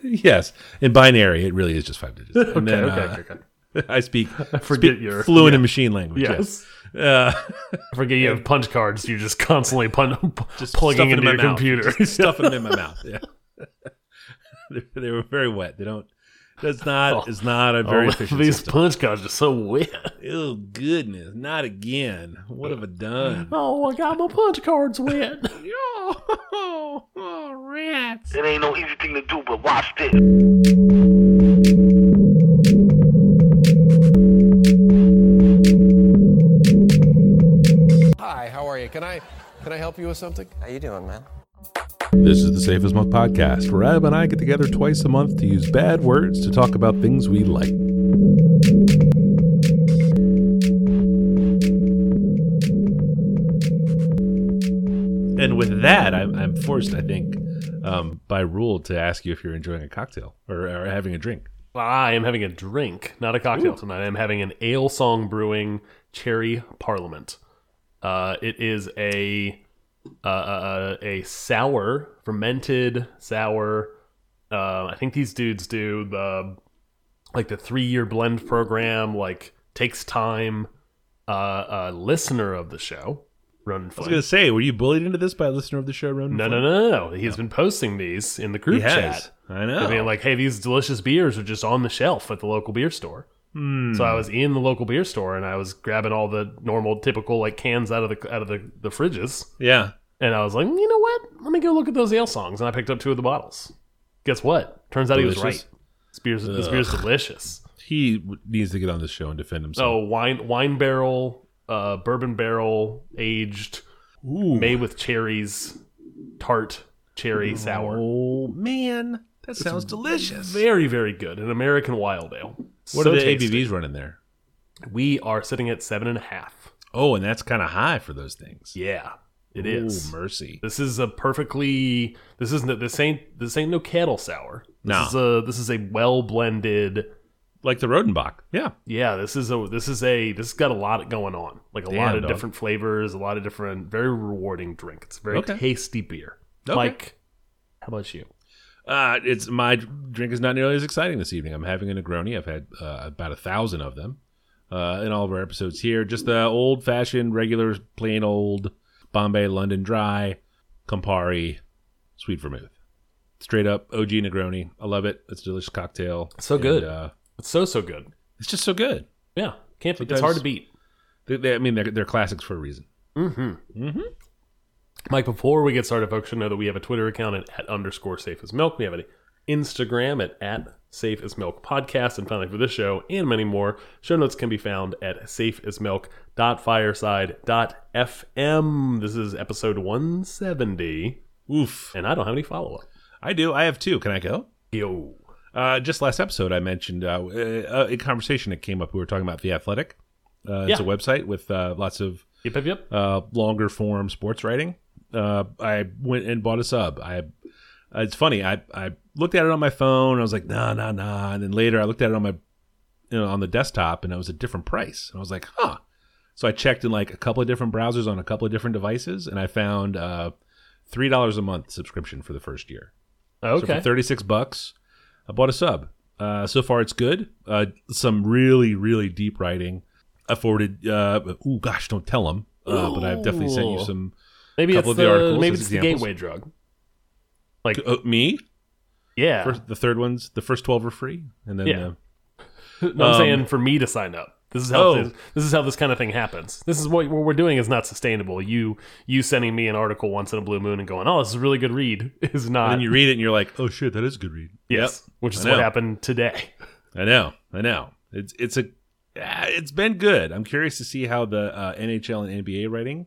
yes, in binary, it really is just five digits. Okay, then, okay, uh, okay, okay. I speak, forget speak your- fluent yeah. in machine language. Yes. Uh, I forget you have punch cards. You're just constantly pun just plugging into in your mouth. computer. Stuffing them in my mouth. Yeah, they were very wet. They don't. That's not. Oh. It's not a oh, very Oh, efficient these system. punch cards are so wet. Oh goodness! Not again. What have I done? Oh, I got my punch cards wet. oh, oh, rats! It ain't no easy thing to do, but watch this. Hi, how are you? Can I can I help you with something? How you doing, man? This is the Safe as Milk podcast, where Ab and I get together twice a month to use bad words to talk about things we like. And with that, I'm, I'm forced, I think, um, by rule, to ask you if you're enjoying a cocktail or, or having a drink. I am having a drink, not a cocktail tonight. I'm having an Alesong brewing cherry parliament. Uh, it is a uh, uh, a sour, fermented sour. Uh, I think these dudes do the like the three year blend program. Like takes time. Uh, a listener of the show, Ronan I was going to say, were you bullied into this by a listener of the show, Ronan? No, no, Flynn? no, no, no. He has been posting these in the group chat. I know. I mean, like, hey, these delicious beers are just on the shelf at the local beer store. Hmm. So I was in the local beer store and I was grabbing all the normal, typical like cans out of the out of the, the fridges, yeah. and I was like, you know what? Let me go look at those Alesongs, and I picked up two of the bottles. Guess what? Turns out he was right. This beer's this beer's delicious. He needs to get on this show and defend himself. Oh, wine wine barrel, uh, bourbon barrel aged, made with cherries, tart cherry sour. Oh man, that sounds delicious. Very, very good. An American wild ale. What So are the tasty. ABVs running there? We are sitting at seven and a half. Oh, and that's kind of high for those things. Yeah, it Ooh, is. mercy. This is a perfectly. This isn't. This ain't. This ain't no kettle sour. This No. is a. This is a well blended. Like the Rodenbach. Yeah. Yeah. This is a. This is a. This has got a lot going on. Like a lot of dog. different flavors. A lot of different. Very rewarding drink. It's a very Okay. tasty beer. Okay. Mike, how about you? Uh, it's my drink is not nearly as exciting this evening. I'm having a Negroni. I've had uh, about a thousand of them uh, in all of our episodes here. Just the old fashioned, regular, plain old Bombay London Dry, Campari, sweet vermouth. Straight up OG Negroni. I love it. It's a delicious cocktail. So And, good. uh, It's so so good. it's just so good. Yeah. Can't. Be, it's hard to beat. They, they, I mean, they're, they're classics for a reason. Mike, before we get started, folks should know that we have a Twitter account at, at underscore safe as milk. We have an Instagram at, at safe as milk podcast. And finally, for this show and many more, show notes can be found at safe as safeasmilk.fireside.fm. This is episode 170, Oof. and I don't have any follow up. I do. I have two. Can I go? Yo. Uh, just last episode, I mentioned uh, a, a conversation that came up. We were talking about the Athletic. Uh, It's a website with uh, lots of Yep, yep, yep. uh, longer form sports writing. Uh, I went and bought a sub. I it's funny. I I looked at it on my phone. I was like, nah, nah, nah. And then later, I looked at it on my you know on the desktop, and it was a different price. And I was like, huh. So I checked in like a couple of different browsers on a couple of different devices, and I found uh, three dollars a month subscription for the first year. So Okay. for 36 bucks, I bought a sub. Uh, so far, it's good. Uh, some really, really deep writing. I forwarded, uh, oh gosh, don't tell them. Uh, but I've definitely sent you some. Maybe it's the the, maybe it's the gateway drug. Like, Uh, me? yeah. First, the third one's, the first 12 are free. And then, Yeah. uh, No, I'm Um, saying for me to sign up. This is how Oh. this, this is how this kind of thing happens. This is what, what we're doing is not sustainable. You you sending me an article once in a blue moon and going, "Oh, this is a really good read," is not. and then you read it and you're like, oh shit, that is a good read. yes, which is what happened today. I know, I know. It's it's a ah, it's been good. I'm curious to see how the uh, NHL and NBA writing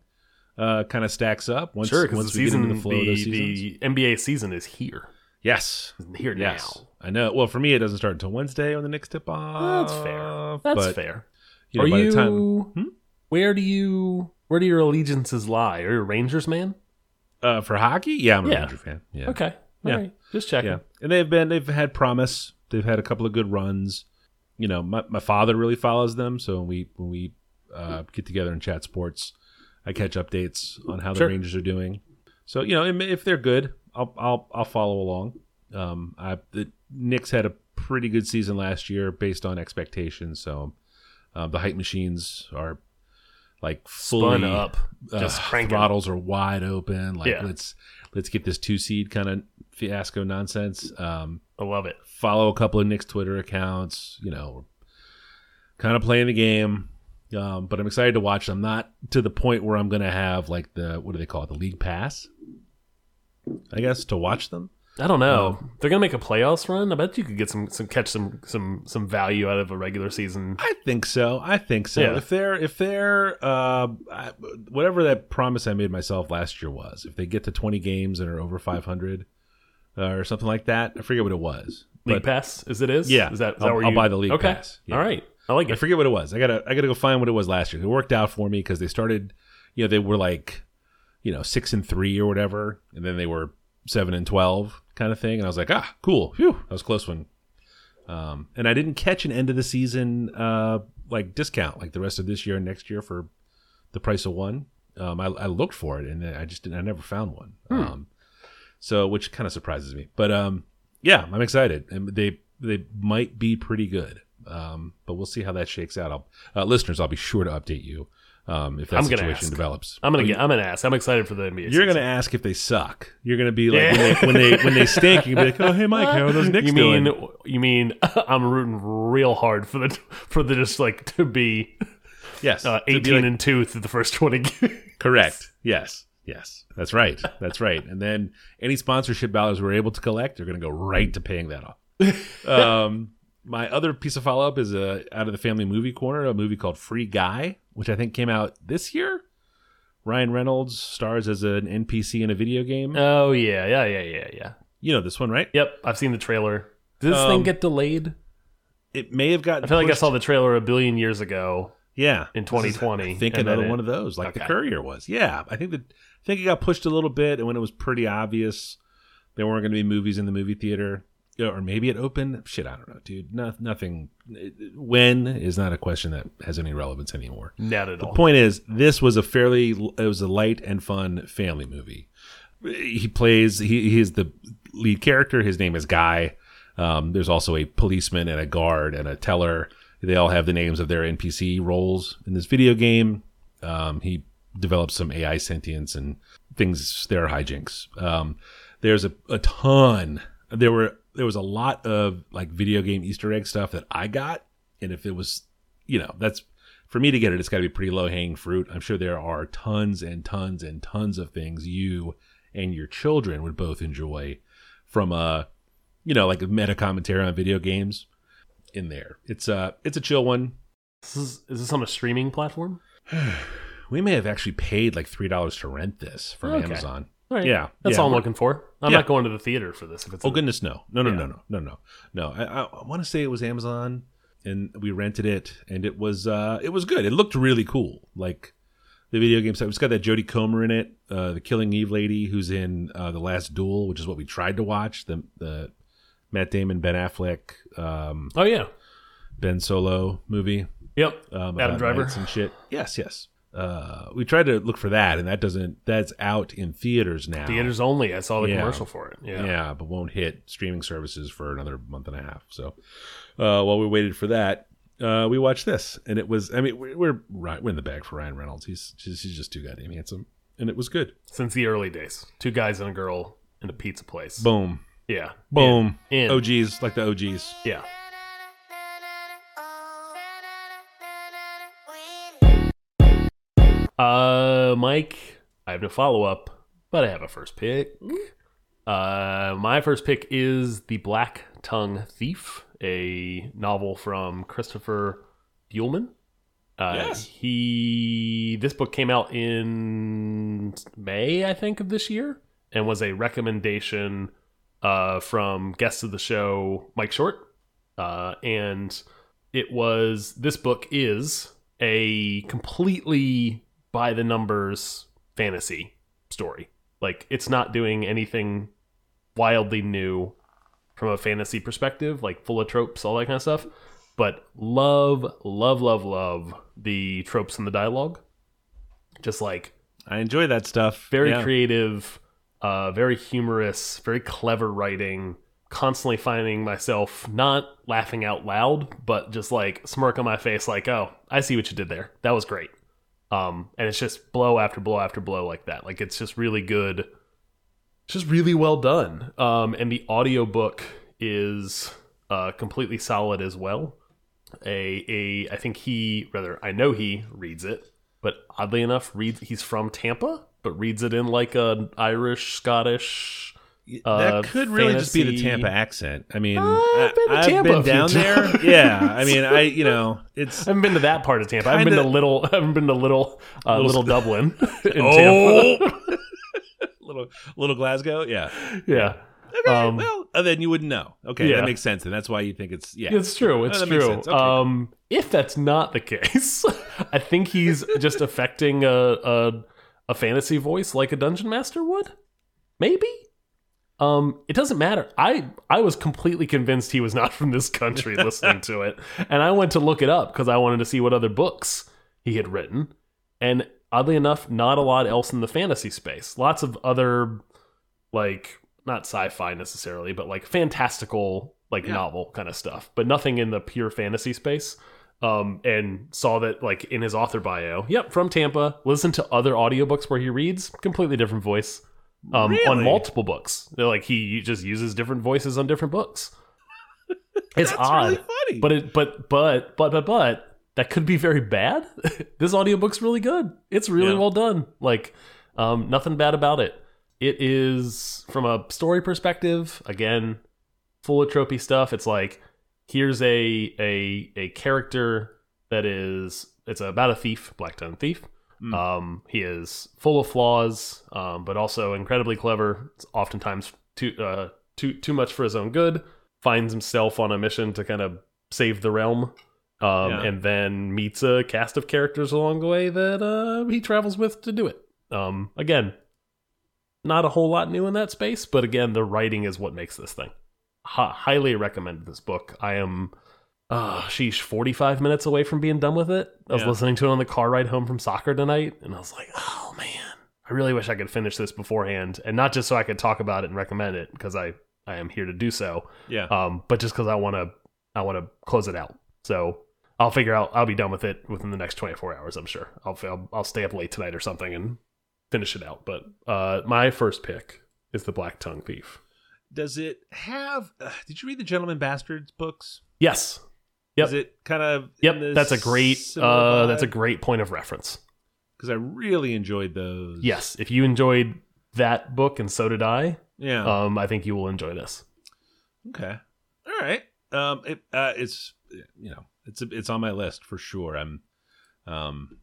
uh, kind of stacks up once Sure, once the we season, get into the flow of those the, seasons. the NBA season is here, yes, here yes, now. I know. Well, for me, it doesn't start until Wednesday when the Knicks tip off. That's fair. That's but, fair. You know, Are you? the time Hmm? Where do you? Where do your allegiances lie? Are you a Rangers man? uh, for hockey, yeah, I'm a Yeah. Ranger fan. Yeah, Okay, Yeah. all right, just checking. yeah, and they've been they've had promise. They've had a couple of good runs. You know, my my father really follows them, so when we when we uh, get together and chat sports, I catch updates on how the Sure. Rangers are doing. So you know, if they're good, I'll I'll I'll follow along. Um, I, the Knicks had a pretty good season last year based on expectations. So uh, the hype machines are like fully Spun up, just uh, throttles are wide open. Like Yeah. let's let's get this two seed kind of fiasco nonsense. Um, I love it. follow a couple of Knicks Twitter accounts. You know, kind of playing the game. Um, but I'm excited to watch. I'm not to the point where I'm going to have like the what do they call it, the league pass? I guess to watch them. I don't know. Um, They're gonna make a playoffs run. I bet you could get some, some catch some some some value out of a regular season. I think so. I think so. Yeah. If they're if they're uh, whatever that promise I made myself last year was, if they get to 20 games and are over 500 uh, or something like that, I forget what it was. League But pass is it is? Yeah. Is that, is I'll- that where I'll you buy the league okay. pass. Yeah. All right. I like it. I forget what it was. I gotta I gotta go find what it was last year. It worked out for me because they started, you know, they were like, you know, six and three or whatever, and then they were seven and twelve kind of thing. And I was like, ah, cool. Phew, that was close one. Um, and I didn't catch an end of the season uh like discount like the rest of this year and next year for the price of one. Um, I, I looked for it and I just didn't, I never found one. Um, so which kind of surprises me. But um, yeah, I'm excited, and they they might be pretty good. Um, but we'll see how that shakes out. I'll, uh, listeners, I'll be sure to update you um, if that I'm situation ask. develops. I'm gonna get. I'm gonna ask. I'm excited for the NBA. You're season. gonna ask if they suck. You're gonna be like Yeah. when, they, when they when they stink. You're gonna be like, oh hey Mike, how are those Knicks you mean doing? you mean I'm rooting real hard for the for the just like to be Yes, uh, To be 18 like- and two through the first 20 games. correct. Yes, yes, that's right. That's right. And then any sponsorship dollars we're able to collect are gonna go right to paying that off. um, my other piece of follow up is uh, out of the family movie corner, a movie called Free Guy, which I think came out this year. Ryan Reynolds stars as an NPC in a video game. Oh yeah, yeah, yeah, yeah, yeah. you know this one, right? Yep, I've seen the trailer. Did this Um, thing get delayed? It may have gotten. I feel like I saw the trailer a billion years ago. Yeah, in This is, 2020, I think another one of those, like the Courier was. Yeah, I think that I think it got pushed a little bit, and when it was pretty obvious there weren't going to be movies in the movie theater, or maybe it opened. Shit, I don't know, dude. No, nothing. When is not a question that has any relevance anymore. Not at The all. The point is, this was a fairly, it was a light and fun family movie. He plays, he, he is the lead character. His name is Guy. Um, there's also a policeman and a guard and a teller. They all have the names of their NPC roles in this video game. Um, he develops some AI sentience and things. There are hijinks. Um, there's a, a ton. There were there was a lot of like video game Easter egg stuff that I got, and if it was, you know, that's for me to get it, it's got to be pretty low hanging fruit. I'm sure there are tons and tons and tons of things you and your children would both enjoy from a, you know, like a meta commentary on video games in there. It's a it's a chill one. This is, is this on a streaming platform? We may have actually paid like three dollars to rent this from Okay. Amazon. Right. Yeah, That's yeah, all I'm looking for. I'm Yeah. not going to the theater for this. If it's Oh goodness, no, no, no, Yeah. no, no, no, no, no. I, I, I want to say it was Amazon, and we rented it, and it was uh, it was good. It looked really cool, like the video game stuff. It's got that Jodie Comer in it, uh, the Killing Eve lady, who's in uh, the Last Duel, which is what we tried to watch. The the Matt Damon, Ben Affleck, um, Oh yeah. Ben Solo movie. Yep. Um, Adam Driver. and shit. Yes, yes. Uh, we tried to look for that, and that doesn't. That's out in theaters now. Theaters only. I saw the Yeah. commercial for it. Yeah. Yeah. but won't hit streaming services for another month and a half. So uh, while we waited for that, uh, we watched this, and it was. I mean, we're we're, right, we're in the bag for Ryan Reynolds. He's he's, he's just too goddamn handsome, and it was good. Since the early days, two guys and a girl in a pizza place. Boom, Yeah. boom. In. in. OGs like the OGs. Yeah. Uh, Mike, I have no follow up, but I have a first pick. Uh, my first pick is The Black Tongue Thief, a novel from Christopher Buehlman. Uh, Yes. He this book came out in May, I think, of this year, and was a recommendation uh, from guest of the show Mike Short, uh, and it was this book is a completely by the numbers fantasy story. Like it's not doing anything wildly new from a fantasy perspective, like full of tropes, all that kind of stuff. But love, love, love, love the tropes in the dialogue. Just like I enjoy that stuff. very Yeah. creative, uh, very humorous, very clever writing, constantly finding myself not laughing out loud, but just like smirk on my face, like, "Oh, I see what you did there. That was great." Um, and it's just blow after blow after blow like that. Like it's just really good. It's just really well done. Um, and the audiobook is uh, completely solid as well. A a I think he rather I know he reads it, but oddly enough, reads he's from Tampa, but reads it in like an Irish Scottish. Uh, that could really just be the Tampa accent. I mean, I've been to I've been down there. Yeah, I mean, I you know, it's I haven't been to that part of Tampa. I haven't been to little. I haven't been to little, uh, Little- little Dublin in Tampa. oh, little little Glasgow. Yeah. Yeah, Okay, Um, well, uh, then you wouldn't know. Okay, yeah. that makes sense, and that's why you think it's yeah. it's true. It's makes true. Okay, um, if that's not the case, I think he's just affecting a, a a fantasy voice like a dungeon master would. Maybe. Um, it doesn't matter. I I was completely convinced he was not from this country listening to it, and I went to look it up because I wanted to see what other books he had written. And oddly enough, not a lot else in the fantasy space. Lots of other, like not sci-fi necessarily, but like fantastical, like Yeah. novel kind of stuff. But nothing in the pure fantasy space. Um, and saw that like in his author bio, yep, from Tampa. Listen to other audiobooks where he reads, completely different voice. Um, on multiple books, like he just uses different voices on different books. It's odd, really funny. but it but but but but but that could be very bad. this audiobook's really good. It's really Yeah. well done. Like um nothing bad about it. It is from a story perspective, again, full of tropey stuff. It's like here's a a a character that is it's about a thief, black tongue thief. Mm. Um, he is full of flaws, um, but also incredibly clever. It's oftentimes too uh, too too much for his own good. Finds himself on a mission to kind of save the realm, um, Yeah. and then meets a cast of characters along the way that uh, he travels with to do it. Um, again, not a whole lot new in that space, but again, the writing is what makes this thing. Hi highly recommend this book. I am, uh, sheesh, 45 minutes away from being done with it. I was Yeah. listening to it on the car ride home from soccer tonight, and I was like, oh man, I really wish I could finish this beforehand. And not just so I could talk about it and recommend it, because I, I am here to do so, yeah. um, but just because I want to, I want to close it out. So I'll figure out, I'll be done with it within the next 24 hours, I'm sure. I'll, I'll, I'll stay up late tonight or something and finish it out. But uh, my first pick is The Black Tongue Thief. Does it have? Uh, did you read the Gentleman Bastards books? Yes. Yep. Is it kind of? Yep. That's a great, uh, that's a great point of reference. because I really enjoyed those. Yes. If you enjoyed that book and so did I, Yeah. um, I think you will enjoy this. Okay. All right. Um. It. Uh. It's. You know. It's. It's on my list for sure. I'm. Um.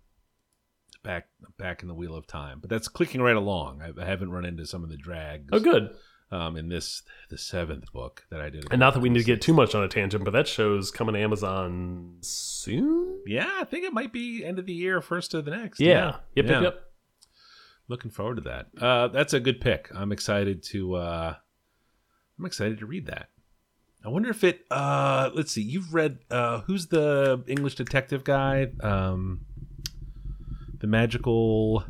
Back. Back in the wheel of time, but that's clicking right along. I, I haven't run into some of the drags. Oh, good. Um. In this, the seventh book that I did. And not that we need to get too much on a tangent, but that show's coming to Amazon soon. Yeah, I think it might be end of the year, first of the next. Yeah. Yep. Yeah. Yep. Yep. Looking forward to that. Uh, that's a good pick. I'm excited to. Uh, I'm excited to read that. I wonder if it. Uh, let's see. You've read. Uh, who's the English detective guy? Um, the magical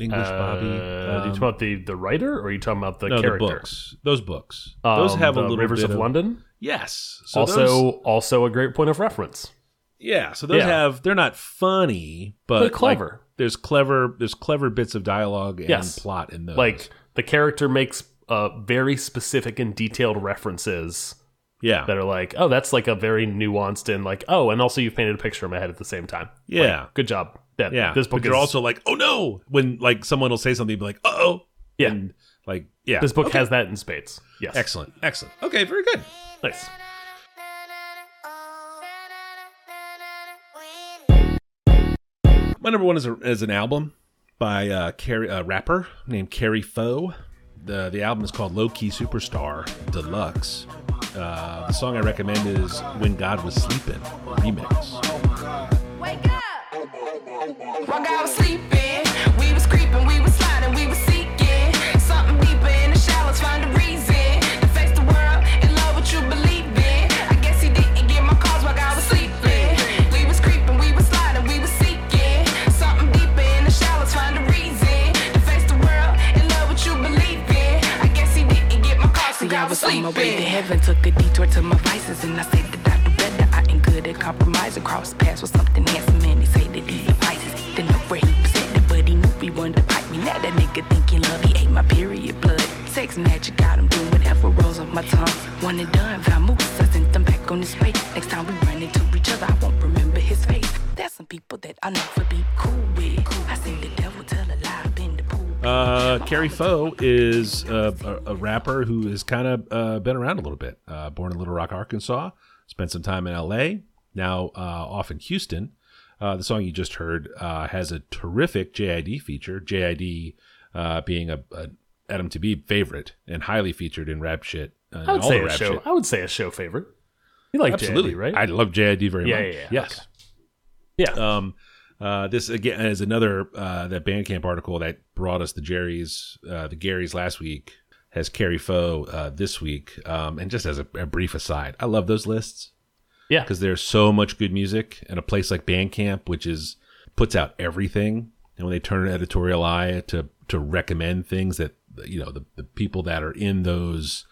English Bobby. Uh, are you Um, talking about the the writer, or are you talking about the no, character? the books. Those books. those Um, have a little Rivers bit of, London. Yes. So also, those- also a great point of reference. yeah. So those Yeah. have. They're not funny, but But like, clever. there's clever. There's clever bits of dialogue and Yes. plot in those. Like the character makes uh, very specific and detailed references yeah. that are like, oh, that's like a very nuanced and like, oh, and also you've painted a picture in my head at the same time. Yeah. Good job. That, Yeah, This book but you're is also like, oh no, when like someone will say something, be like, uh oh, Yeah. and like, yeah, this book Okay. has that in spades. Yes. excellent, excellent. Okay, very good. Nice. My number one is a, is an album by uh, Kari, a rapper named Kari Faux. the The album is called Low Key Superstar Deluxe. Uh, the song I recommend is "When God Was Sleeping" remix. While God was sleeping, we was creeping, we was sliding, we was seeking something deeper in the shallows. Find a reason to face the world in love what you believe in. I guess he didn't get my calls while God was sleeping. We was creeping, we was sliding, we was seeking something deeper in the shallows. Find a reason to face the world in love what you believe in. I guess he didn't get my calls, so God was sleeping. on my way to even took a detour to my vices, and I say that I do better. I ain't good at compromising. Cross paths with something handsome, nigga think he love, he ate my period blood. Sex magic, got him doing whatever rolls off my tongue. One and done, vamoose, I sent them back on his way. Next time we run into each other, I won't remember his face. There's some people that I'll never be cool with. I seen the devil tell a lie. Uh, Kari Faux is uh, a, a rapper who has kind of uh, been around a little bit. Uh, born in Little Rock, Arkansas, spent some time in L.A., now uh, off in Houston. Uh, the song you just heard uh, has a terrific JID feature. JID uh, being a, a Adam to be favorite and highly featured in rap shit. Uh, I would say a show. shit. I would say a show favorite. You like Absolutely, JID, right? I love JID very Yeah, much. yeah, yeah. Yes. yeah. Um, uh, this again is another uh, that Bandcamp article that brought us the Jerry's, uh, the Garys last week has Kari Faux uh, this week. Um, and just as a, a brief aside, I love those lists yeah. because there's so much good music, and a place like Bandcamp, which is puts out everything, and when they turn an editorial eye to to recommend things that you know the, the people that are in those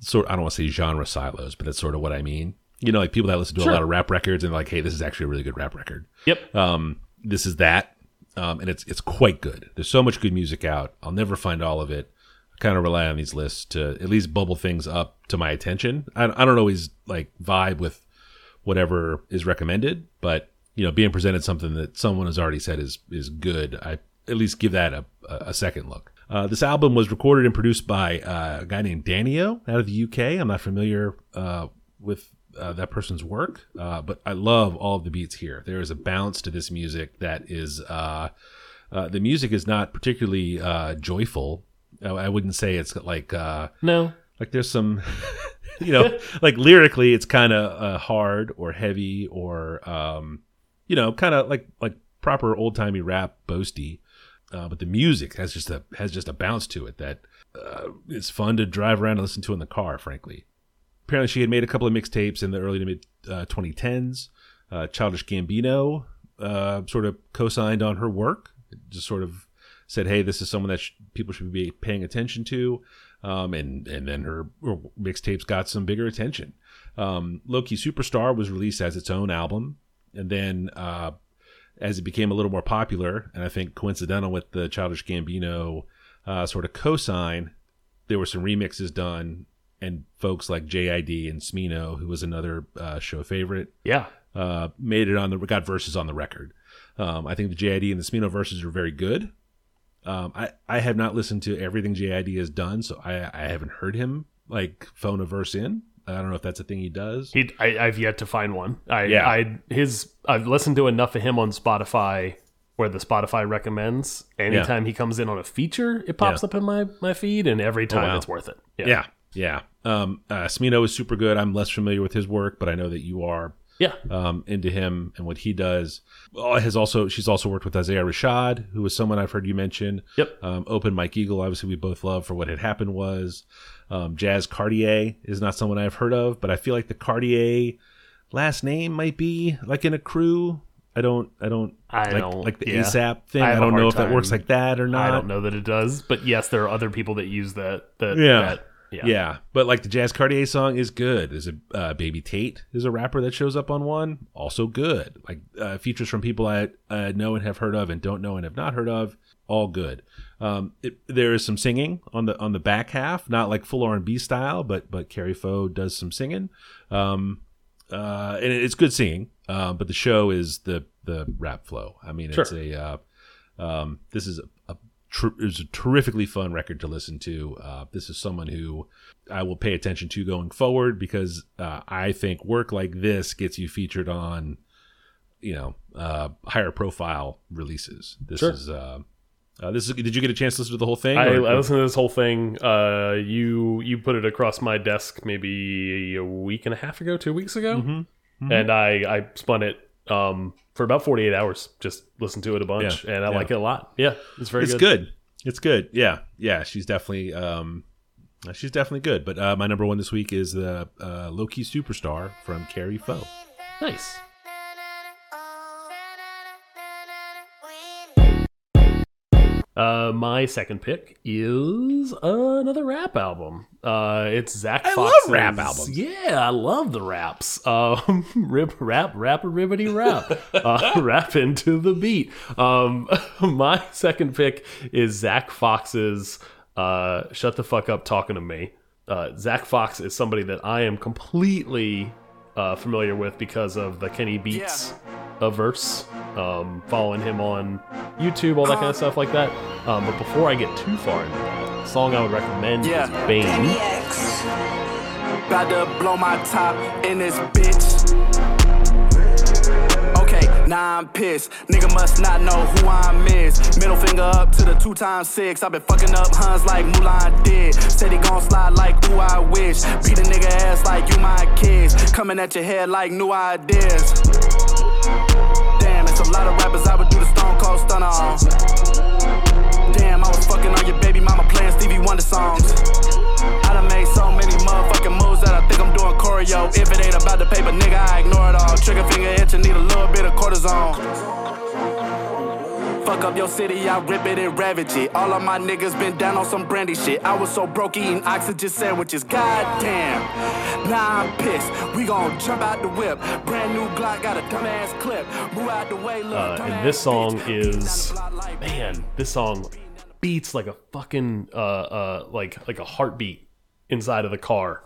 sort I don't want to say genre silos, but that's sort of what I mean. You know, like people that listen to Sure. a lot of rap records and like, hey, this is actually a really good rap record Yep. um, this is that, um, and it's it's quite good. There's so much good music out. I'll never find all of it. I kind of rely on these lists to at least bubble things up to my attention. I, I don't always like vibe with whatever is recommended, but you know, being presented something that someone has already said is is good, I at least give that a, a second look. Uh, this album was recorded and produced by uh, a guy named Danio out of the UK. I'm not familiar uh, with uh, that person's work, uh, but I love all of the beats here. There is a bounce to this music that is. Uh, uh, the music is not particularly uh, joyful. I, wouldn't say it's like uh, no. like there's some, you know, like lyrically it's kind of uh, hard or heavy or um, you know, kind of like like proper old timey rap boasty. Uh, but the music has just a has just a bounce to it that uh, it's fun to drive around and listen to in the car. Frankly, apparently she had made a couple of mixtapes in the early to mid uh, 2010s. Uh, Childish Gambino uh, sort of co-signed on her work, just sort of said, "Hey, this is someone that sh- people should be paying attention to." Um, and and then her, her mixtapes got some bigger attention. Um, Lowkey Superstar was released as its own album, and then uh, as it became a little more popular, and I think coincidental with the Childish Gambino uh, sort of cosign, there were some remixes done, and folks like JID and Smino, who was another uh, show favorite, Yeah. uh, made it on the got verses on the record. Um, I think the JID and the Smino verses are very good. Um, I I have not listened to everything JID has done, so I I haven't heard him like phone a verse in. I don't know if that's a thing he does. He, I, I've yet to find one. I, Yeah. I, his, I've listened to enough of him on Spotify, where the Spotify recommends. Anytime he comes in on a feature, it pops Yeah. up in my my feed, and every time wow. it's worth it. yeah, yeah. Um, uh, Smino is super good. I'm less familiar with his work, but I know that you are. Yeah, um, into him and what he does. Oh, has also she's also worked with Isaiah Rashad, who is someone I've heard you mention. Yep. Um, Open Mike Eagle, obviously we both love for what had happened was. Um, Jazz Cartier is not someone I've heard of, but I feel like the Cartier last name might be like in a crew. I don't, I don't, I like, don't- like the yeah. ASAP thing. I I, don't know if that works like that or not. I don't know that it does, but yes, there are other people that use that. That Yeah. that- yeah, Yeah. but like the Jazz Cartier song is good. There's a uh, Baby Tate is a rapper that shows up on one, also good. Like uh, features from people I uh, know and have heard of and don't know and have not heard of, all good. Um, it, there is some singing on the on the back half, not like full R and B style, but but Kari Faux does some singing, um, uh, and it's good singing. Uh, but the show is the the rap flow. I mean, it's Sure. a uh, um, this is a, a tr- is a terrifically fun record to listen to. Uh, this is someone who I will pay attention to going forward because uh, I think work like this gets you featured on, you know, uh, higher profile releases. This Sure. is. Uh, uh, this is. Did you get a chance to listen to the whole thing? I, I listened to this whole thing. Uh, you you put it across my desk maybe a week and a half ago, two weeks ago, Mm-hmm. and I I spun it um, for about forty eight hours. Just listened to it a bunch, Yeah, and I yeah. like it a lot. Yeah, it's very it's good. It's good. Yeah, yeah. She's definitely. Um, she's definitely good. But uh, my number one this week is the uh, low key superstar from Kari Faux. Nice. Uh, my second pick is another rap album. Uh, it's Zach. I love Fox's- rap albums. Yeah, I love the raps. Um, rip, rap, rap, a ribbity rap, uh, rap into the beat. Um, my second pick is Zach Fox's uh, "Shut the fuck up, talking to me." Uh, Zach Fox is somebody that I am completely uh, familiar with because of the Kenny Beats a verse, um, following him on YouTube, all that kind of stuff like that. Um, but before I get too far into that, the song I would recommend Yeah. is Bane. About to blow my top in this bitch. Now I'm pissed. Nigga must not know who I'm is. Middle finger up to the two times six. I've been fucking up Huns like Mulan did. Said he gon' slide like who I wish. Beat a nigga ass like you my kids. Coming at your head like new ideas. Damn, it's a lot of rappers I would do the Stone Cold Stunner on. Damn, I was fucking on your baby mama playing Stevie Wonder songs. I done made so many motherfucking moves that I think I'm doing choreo. If it ain't about the paper, nigga, I ignore it all. Trigger finger itching, need a little bit of cortisone. Fuck up your city, I rip it and ravage it. All of my niggas been down on some brandy shit. I was so broke eating oxygen sandwiches. God damn. Now I'm pissed. We gon' jump out the whip. Brand new Glock got a dumbass clip. Move out the way, look. Uh, and this song is, man, this song beats like a fucking, uh, uh, like like a heartbeat inside of the car.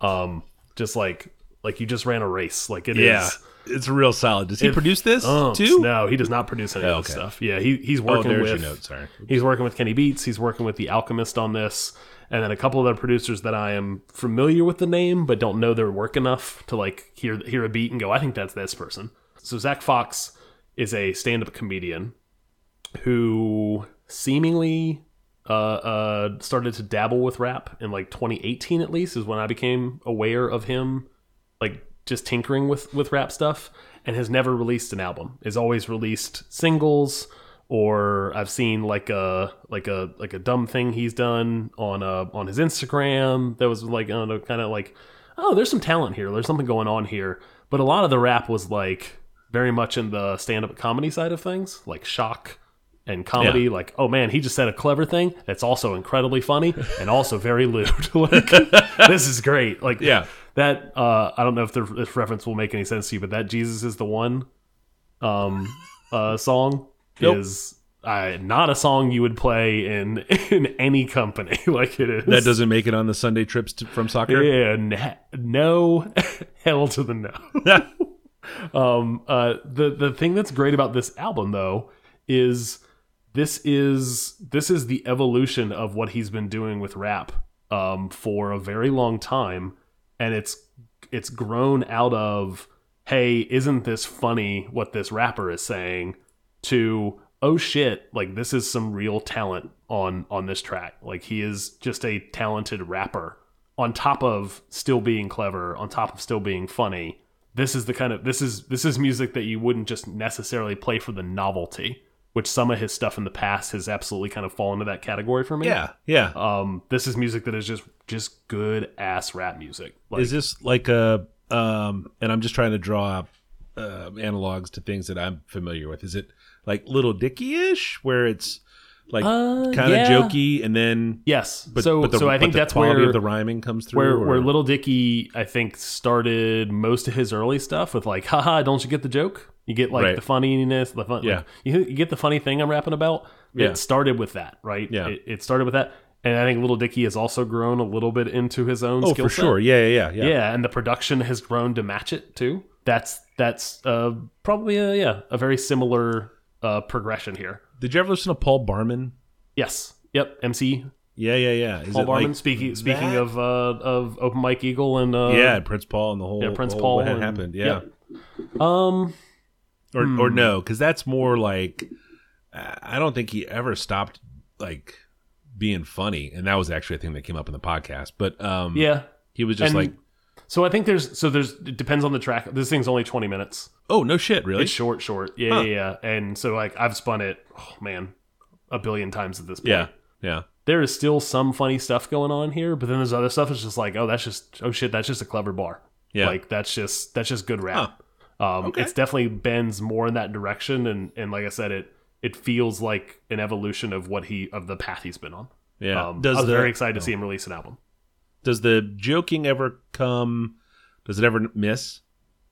Um, just like like you just ran a race. Like it is. Yeah, it's real solid. Does he It produce this thumps. too? No, he does not produce any Oh, of this stuff. Yeah, he he's Oh, working there's with. your note. Sorry. He's working with Kenny Beats. He's working with The Alchemist on this, and then a couple of other producers that I am familiar with the name, but don't know their work enough to like hear hear a beat and go, I think that's this person. So Zach Fox is a stand-up comedian who seemingly uh, uh, started to dabble with rap in like 2018 at least is when I became aware of him like just tinkering with with rap stuff and has never released an album. Is always released singles or I've seen like a like a like a dumb thing he's done on uh on his Instagram that was like know kind of like oh there's some talent here. There's something going on here. But a lot of the rap was like very much in the stand up comedy side of things like shock and comedy Yeah. like oh man he just said a clever thing that's also incredibly funny and also very lewd like this is great like Yeah. that uh i don't know if the this reference will make any sense to you but that jesus is the one um uh song Nope. is uh, not a song you would play in in any company like it is That doesn't make it on the Sunday trips to, from soccer. yeah, no, hell to the no. um, uh, the the thing that's great about this album though is this is this is the evolution of what he's been doing with rap um, for a very long time, and it's it's grown out of hey, isn't this funny what this rapper is saying? To oh shit, like this is some real talent on on this track. Like he is just a talented rapper on top of still being clever, on top of still being funny. This is the kind of this is this is music that you wouldn't just necessarily play for the novelty, which some of his stuff in the past has absolutely kind of fallen into that category for me. Yeah, yeah. Um, this is music that is just just good ass rap music. Like, is this like a um and i'm just trying to draw uh, analogs to things that i'm familiar with is it like little dicky-ish where it's like Uh, kind of yeah. jokey and then yes. but, so but the, so I think that's where of the rhyming comes through where or- where Little Dicky I think started most of his early stuff with like, haha, don't you get the joke? You get like Right. the funniness, the fun. Yeah. like, you, you get the funny thing I'm rapping about. Yeah. It started with that, right? Yeah. It, it started with that, and I think Little Dicky has also grown a little bit into his own. oh skill for set. sure yeah yeah yeah Yeah. and the production has grown to match it too. That's that's uh, probably a yeah a very similar uh, progression here. did you ever listen to paul barman Yes. Yep. MC yeah yeah yeah is Paul Barman. like speaking speaking of uh, of Open Mike Eagle and uh, yeah prince paul and the whole yeah, Prince whole Paul what and- happened yeah Um. Or or no because that's more like I don't think he ever stopped like being funny and that was actually a thing that came up in the podcast but um Yeah. he was just And like So I think there's so there's it depends on the track. This thing's only 20 minutes. oh no shit really It's short, short. Yeah, Huh. yeah, yeah. And so like I've spun it, oh man, a billion times at this point. yeah yeah There is still some funny stuff going on here, but then there's other stuff It's just like, oh, that's just oh shit, that's just a clever bar. Yeah. Like that's just that's just good rap. Um Okay. it's definitely bends more in that direction and and like I said, it it feels like an evolution of what he of the path he's been on. Yeah. Um, Does I was the- very excited to oh. see him release an album. Does the joking ever come? Does it ever miss?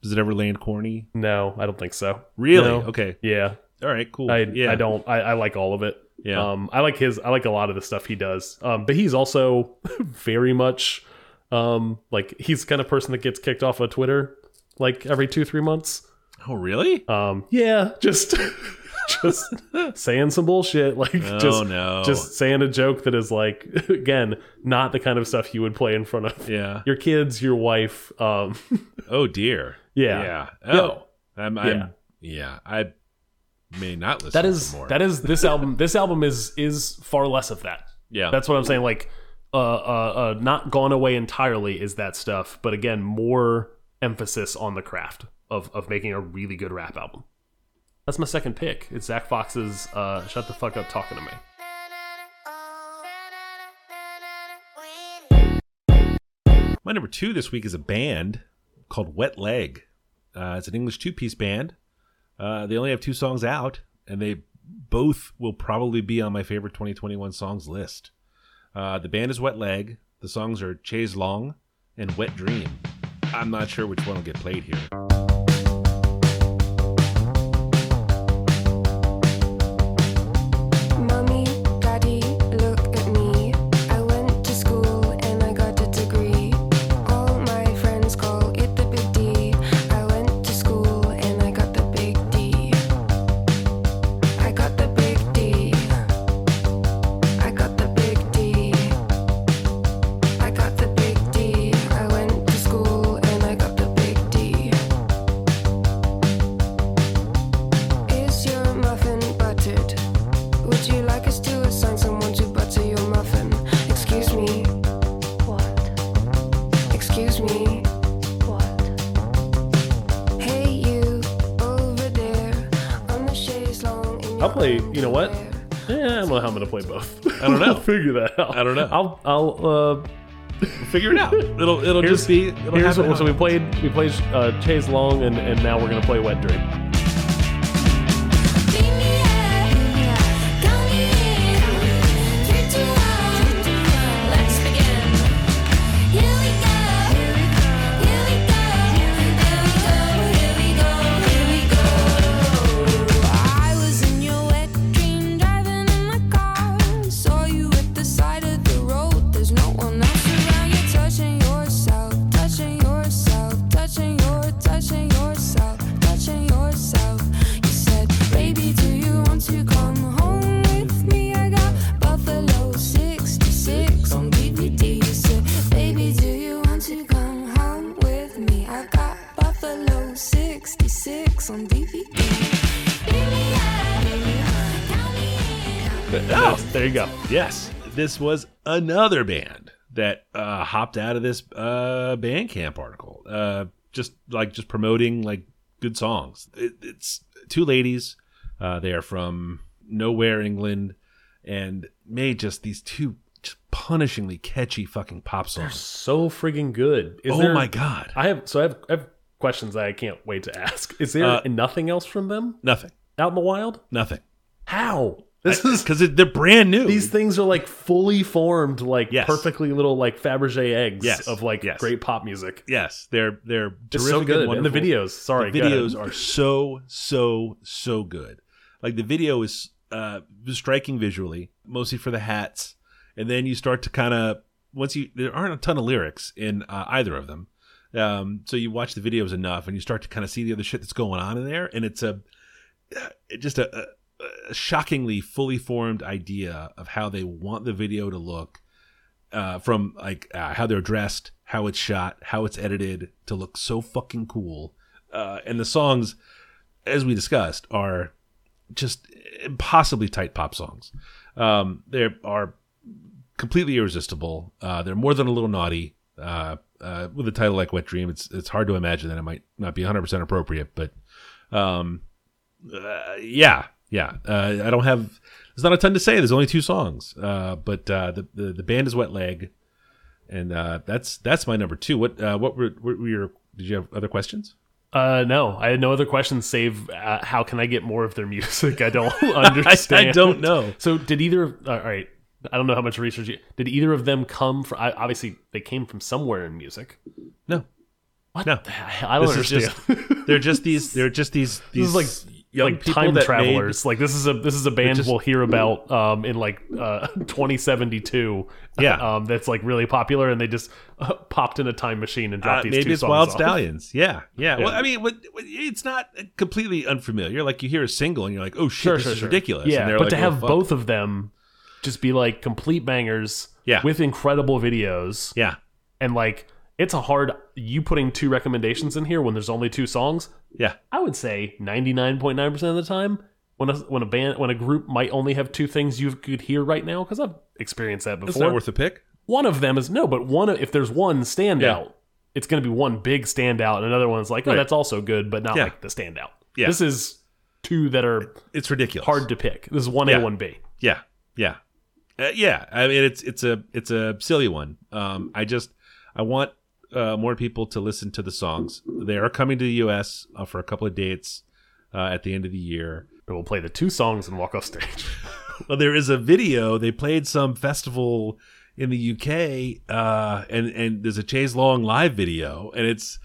Does it ever land corny? No, I don't think so. Really? No. Okay. Yeah, All right. Cool. I yeah. I don't. I, I like all of it. Yeah. Um, I like his. I like a lot of the stuff he does. Um, but he's also very much, um, like he's the kind of person that gets kicked off of Twitter like every two three months. Oh, really? Um, yeah, just just saying some bullshit, like Oh just no. just saying a joke that is like again not the kind of stuff you would play in front of yeah. your kids, your wife. Um, Oh dear. yeah, Yeah. Oh. I'm, I'm, Yeah. yeah. I may not listen. that to is more. that is this album. This album is is far less of that. Yeah. That's what I'm saying. Like, uh, uh, uh, not gone away entirely is that stuff, but again, more emphasis on the craft of of making a really good rap album. That's my second pick. It's Zach Fox's uh, "Shut the Fuck Up Talking to Me." My number two this week is a band called Wet Leg. Uh, it's an English two piece band. Uh, they only have two songs out, and they both will probably be on my favorite 2021 songs list. Uh, the band is Wet Leg. The songs are Chaise Longue and Wet Dream. I'm not sure which one will get played here. Play both. I don't know. Figure that out. I don't know. I'll I'll uh, Figure it out. It'll it'll here's just be. It'll here's what, so we played we played uh, Chaise Longue and and now we're gonna play Wet Dream. This was another band that uh, hopped out of this uh, Bandcamp article. Uh, just like just promoting like good songs. It, it's two ladies. Uh, they are from nowhere, England, and made just these two just punishingly catchy fucking pop songs. So friggin' good. Is oh there, my god! I have so I have, I have questions that I can't wait to ask. Is there Uh, nothing else from them Nothing. out in the wild? Nothing. How? This is because they're brand new. these things are like fully formed, like Yes. perfectly little like Fabergé eggs Yes. of like Yes. great pop music. yes, they're they're so good. And the videos, sorry, the videos are so so so good like the video is uh striking visually mostly for the hats and then you start to kind of once you there aren't a ton of lyrics in uh, either of them um so you watch the videos enough and you start to kind of see the other shit that's going on in there and it's a uh, just a, a shockingly fully formed idea of how they want the video to look uh, from like uh, how they're dressed, how it's shot, how it's edited to look so fucking cool. Uh, and the songs, as we discussed, are just impossibly tight pop songs. Um, they are completely irresistible. Uh, they're more than a little naughty. Uh, uh, with a title like "Wet Dream," it's it's hard to imagine that it might not be 100 percent appropriate, but um, yeah, yeah. Uh, I don't have. There's not a ton to say. There's only two songs, uh, but uh, the, the the band is Wet Leg, and uh, that's that's my number two. What uh, what were, what were your? Did you have other questions? Uh, no, I had no other questions save uh, how can I get more of their music? I don't understand. I don't know. So did either? of- All right, I don't know how much research. You, did either of them come from? I, obviously, they came from somewhere in music. No, What? No. I don't this understand. just they're just these they're just these these this is like young like time travelers. Like this is a this is a band just- we'll hear about um, in like uh, 2072. Yeah. um, that's like really popular, and they just uh, popped in a time machine and dropped uh, these maybe it's Wild off. Stallions. Yeah, yeah. Well, I mean, it's not completely unfamiliar. Like you hear a single and you're like, oh shit, Sure, this sure, is sure. ridiculous. Yeah, and but like, to "Oh, have fuck." both of them just be like complete bangers, Yeah. with incredible videos, yeah, and like it's a hard. You putting two recommendations in here when there's only two songs. yeah, I would say 99.9% of the time when a, when a band when a group might only have two things you could hear right now because I've experienced that it's before. not worth a pick. one of them is no, but one if there's one standout, Yeah. it's going to be one big standout and another one's like, oh, Right. that's also good, but not Yeah. like the standout. Yeah. This is two that are It's ridiculous. hard to pick. This is one A, Yeah. one B. Yeah, yeah, uh, yeah. I mean, it's it's a it's a silly one. Um, I just I want uh, more people to listen to the songs. They are coming to the U.S. Uh, for a couple of dates uh, at the end of the year. And we'll play the two songs and walk off stage. Well, there is a video. They played some festival in the UK, uh, and and there's a Chaise Longue live video, and it's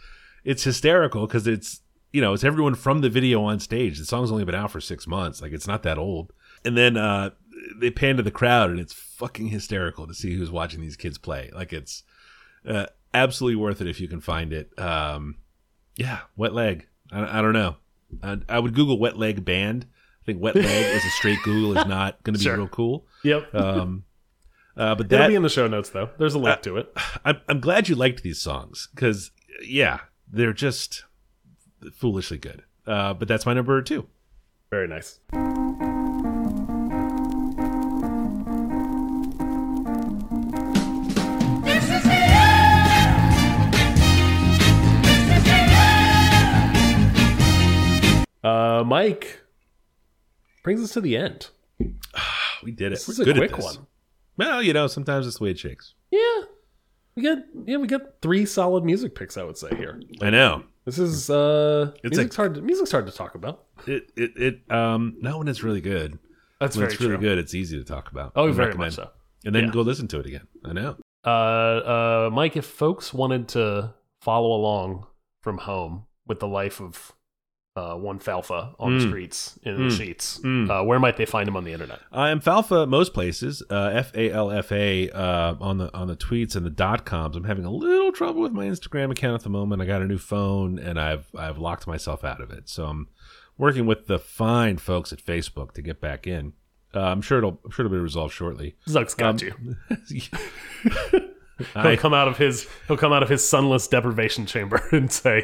it's hysterical because it's you know it's everyone from the video on stage. The song's only been out for six months, like it's not that old. And then uh, they pan to the crowd, and it's fucking hysterical to see who's watching these kids play. Like it's uh, absolutely worth it if you can find it. Um, yeah, wet leg. I, I don't know. I, I would Google wet leg band. I think wet leg as a straight Google is not going to be Sure. real cool. yep. Um, uh, but It'll be in the show notes though. There's a link to it. I'm, I'm glad you liked these songs because yeah, they're just foolishly good. Uh, but that's my number two. Very nice. Uh, Mike brings us to the end. We did it. This We're is a good quick one. Well, you know, sometimes it's the way it shakes. Yeah, we got yeah we got three solid music picks. I would say here. I know. This is uh, It's music's a- hard. To, music's hard to talk about. It it it um not when it's really good. That's When very it's really true. good, it's easy to talk about. Oh, I very recommend. much so. And then Yeah. go listen to it again. I know. Uh, uh, Mike, if folks wanted to follow along from home with the life of uh, one Falfa on the Mm. streets in the Mm. sheets, Mm. uh, where might they find him on the internet? I am Falfa most places. Uh, F A L F A uh, on the on the tweets and the dot coms. I'm having a little trouble with my Instagram account at the moment. I got a new phone and I've I've locked myself out of it. So I'm working with the fine folks at Facebook to get back in. Uh, I'm sure it'll I'm sure it'll be resolved shortly. Zuck's got you. He'll I, come out of his he'll come out of his sunless deprivation chamber and say,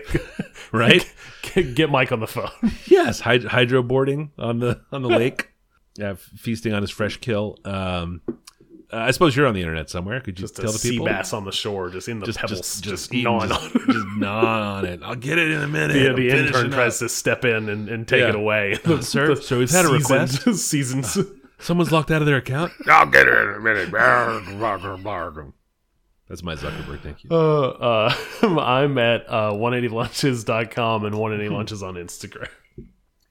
right? "Get get Mike on the phone." yes, hyd- hydroboarding on the on the lake. Yeah, feasting on his fresh kill. Um, uh, I suppose you're on the internet somewhere. Could you Just a tell the sea bass on the shore, just in the Just, pebbles, just, just, just, eating, gnawing just, on. just gnaw on it. I'll get it in a minute. Yeah, I'm the intern tries to step in and, and take Yeah. it away. sir, so we've had a request. Seasons. Someone's locked out of their account. I'll get it in a minute. That's my Zuckerberg. Thank you. Uh, uh, I'm at uh, 180lunches.com and 180lunches on Instagram.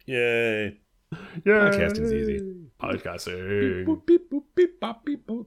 Yay! Yeah. Podcasting's easy. Podcasting. Boop, beep, boop, beep, bop, beep, boop.